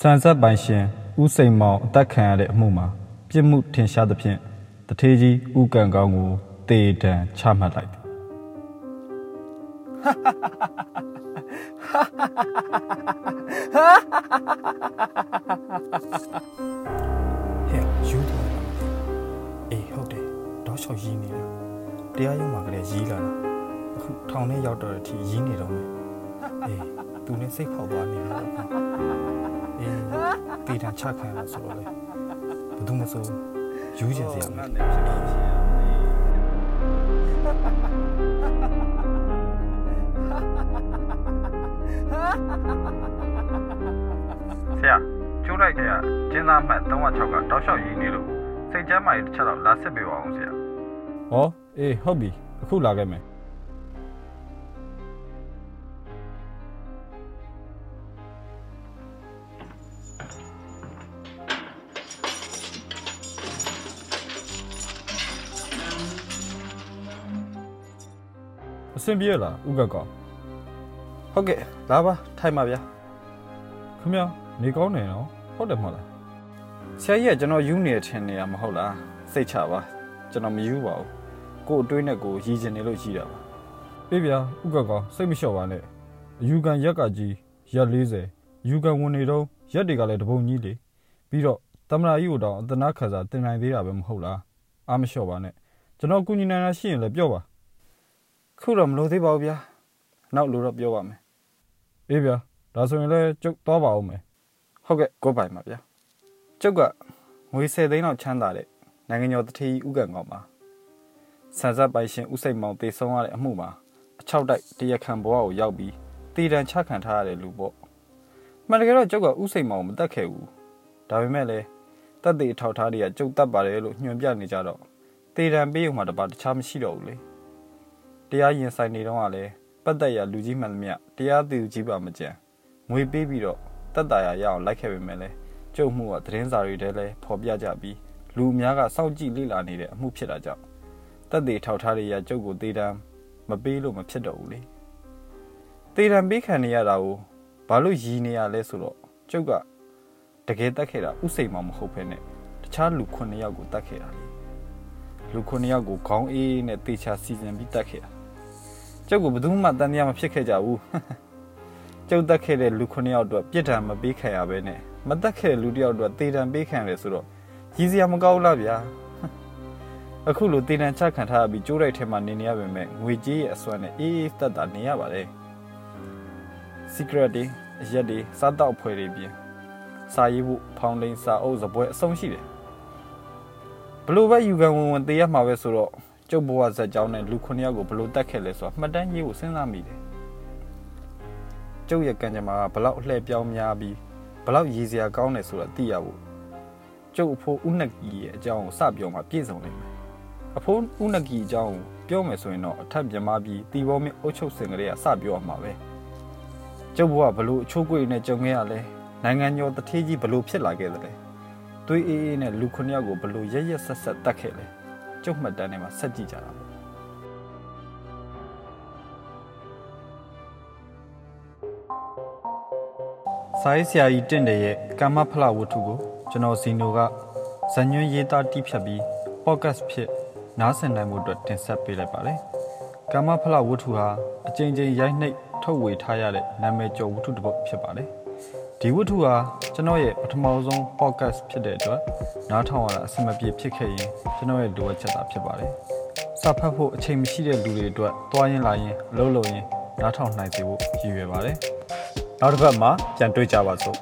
စံဆက်ပိုင်ရှင်ဦးစိန်မောင်အသက်ခံရတဲ့အမှုမှာပြစ်မှုထင်ရှားသဖြင့်တထေးကြီးဦးကံကောင်းကိုတေတံချမှတ်လိုက်သည်ဟဲ့ယူတယ်လားမသိဘူးအေးဟုတ်တယ်တောက်လျှောက်ရီးနေတာတရားရုံးမှာကလေးရီးလာတာအခုထောင်ထဲရောက်တော့တဲ့အထိရီးနေတော့မယ်အေးသူနဲ့စိတ်ဖောက်သွားနေတယ်ကွာ အေးတေတံချခံရတာဆိုတော့လေဘယ်သူမဆိုယူချင်စရာမလိုဆရာကျိုးလိုက်တဲ့ကကျင်းသားမှတ်306ကတောက်လျှောက်ရည်နေလို့စိတ်ကျမ်းမာရေးတစ်ချက်တော့လာစစ်ပေးပါအောင်ဆရာဟောအေးဟုတ်ပြီအခုလာခဲ့မယ် အဆင်ပြေလားဥကကောဟုတ်ကဲ့လာပါထိုင်ပါဗျာခမရနေကောင်းနေနော်ဟုတ်တယ်မဟုတ်လားဆရာကြီးကကျွန်တော်ယူနေထင်နေရမဟုတ်လားစိတ်ချပါကျွန်တော်မယူပါဘူးကို့အတွေးနဲ့ကိုရည်ချင်နေလို့ရှိတာပါပြေးဗျာဥကကောစိတ်မလျှော့ပါနဲ့အယူကန်ရက်ကကြီးရက်40ယူကန်ဝင်နေတော့ရက်တွေကလည်းတပုံကြီးလေပြီးတော့တမနာကြီးကိုတော့အသနာခါစားတင်နိုင်သေးတာပဲမဟုတ်လားအားမလျှော့ပါနဲ့ကျွန်တော်ကုညီနိုင်တာရှိရင်လည်းပြောပါ ခုတော့မလို့သေးပါဘူးဗျာနောက်လို့တော့ပြောပါမယ်အေးဗျာဒါဆိုရင်လည်းကျုပ်သွားပါဦးမယ်ဟုတ်ကဲ့ကိုပိုင်ပါဗျာကျုပ်ကငွေ10သိန်းလောက်ချမ်းသာတဲ့နိုင်ငံကျော်တထေးကြီးဥက္ကံကောင်ပါဆန်ဆက်ပိုင်ရှင်ဥစိတ်မောင်တေဆုံးရတဲ့အမှုမှာအချောက်တိုက်တရခံဘဝကိုရောက်ပြီးတည်တံချခံထားရတဲ့လူပေါ့မှန်တကယ်တော့ကျုပ်ကဥစိတ်မောင်မတတ်ခဲ့ဘူးဒါပေမဲ့လည်းတက်သေးအထောက်ထားတွေကကျုပ်တတ်ပါတယ်လို့ညွှန်ပြနေကြတော့တည်တံပေးရုံမှာတပါတခြားမရှိတော့ဘူးလေ တရားရင်ဆိုင်နေတော့ကလည်းပတ်သက်ရလူကြီးမှန်သမျှတရားသူကြီးပါမကြံငွေပေးပြီးတော့တက်တာရရအောင်လိုက်ခဲ့ပေမဲ့လည်းကျုပ်မှုကသတင်းစာတွေထဲလဲဖော်ပြကြပြီးလူအများကစောင့်ကြည့်လေ့လာနေတဲ့အမှုဖြစ်တာကြောင့်တက်သေးထောက်ထားတွေရကျုပ်ကိုတေးတမ်းမပေးလို့မဖြစ်တော့ဘူးလေတေးတမ်းပေးခံနေရတာကိုဘာလို့ရည်နေရလဲဆိုတော့ကျုပ်ကတကယ်တက်ခဲ့တာဥစိန်မှမဟုတ်ဘဲနဲ့တခြားလူ9ယောက်ကိုတက်ခဲ့တာလေလူ9ယောက်ကိုခေါင်းအေးနဲ့တေချာစီစဉ်ပြီးတက်ခဲ့တာ ကျုပ်ကဘယ်သူမှတန်တရားမဖြစ်ခဲ့ကြဘူးကျုပ်တက်ခဲ့တဲ့လူ9ယောက်အတွက်ပြစ်ဒဏ်မပေးခံရဘဲနဲ့မတက်ခဲ့တဲ့လူတစ်ယောက်အတွက်တေဒဏ်ပေးခံရတယ်ဆိုတော့ရည်စရာမကောင်းလားဗျာအခုလိုတေဒဏ်ချခံထားရပြီးကျိုးတိုက်ထဲမှာနေနေရပေမဲ့ငွေကြေးရဲ့အစွမ်းနဲ့အေးအေးတက်တာနေရပါတယ် secret တွေအရက်တွေစားတောက်ဖွယ်တွေပြင်စာရေးဖို့ဖောင်လိန်စာအုပ်စပွဲအဆုံးရှိတယ်ဘလို့ပဲယူကန်ဝင်ဝင်တေးရမှာပဲဆိုတော့ ကျုပ်ဘဝဇက်ကြောင်းနဲ့လူ9ယောက်ကိုဘလို့တက်ခဲ့လဲဆိုတော့မှတ်တမ်းရေးဖို့စဉ်းစားမိတယ်ကျုပ်ရဲ့ကံကြမ္မာကဘလောက်အလှည့်ပြောင်းများပြီးဘလောက်ရည်စရာကောင်းတယ်ဆိုတာသိရဖို့ကျုပ်အဖိုးဥနကီရဲ့အကြောင်းကိုစပြောမှပြည့်စုံနိုင်မယ်အဖိုးဥနကီအကြောင်းကိုပြောမယ်ဆိုရင်တော့အထက်မြမပြီးတီဘောမင်းအုတ်ချုပ်စင်ကလေးကစပြောရမှာပဲကျုပ်ဘဝဘလို့အချိုးကွေနဲ့ကြုံခဲ့ရလဲနိုင်ငံကျော်တထေးကြီးဘလို့ဖြစ်လာခဲ့သလဲသွေးအေးအေးနဲ့လူခုနှစ်ယောက်ကိုဘလို့ရက်ရက်ဆက်ဆက်တတ်ခဲ့လဲ ကျုပ်မှတ်တမ်းထဲမှာဆက်ကြည့်ကြတာပေါ့စာရေးဆရာကြီးတင့်တယ်ရဲ့ကာမဖလဝတ္ထုကိုကျွန်တော်ဇီနိုကဇညွန်းရေးသားတိဖြတ်ပြီး podcast ဖြစ်နားဆင်နိုင်မှုအတွက်တင်ဆက်ပေးလိုက်ပါတယ်။ကာမဖလဝတ္ထုဟာအကြိမ်ကြိမ်ရိုက်နှိပ်ထုတ်ဝေထားရတဲ့နာမည်ကျော်ဝတ္ထုတစ်ပုဒ်ဖြစ်ပါတယ်။ ဒီဝတ္ထုဟာကျွန်တော်ရဲ့ပထမဆုံး podcast ဖြစ်တဲ့အတွက်နားထောင်ရတာအဆင်မပြေဖြစ်ခဲ့ရင်ကျွန်တော်ရဲ့လိုအပ်ချက်သာဖြစ်ပါတယ်။စာဖတ်ဖို့အချိန်မရှိတဲ့လူတွေအတွက်တွားရင်လာရင်အလုပ်လုပ်ရင်နားထောင်နိုင်စေဖို့ရည်ရွယ်ပါတယ်။နောက်တစ်ပတ်မှာပြန်တွေ့ကြပါစို့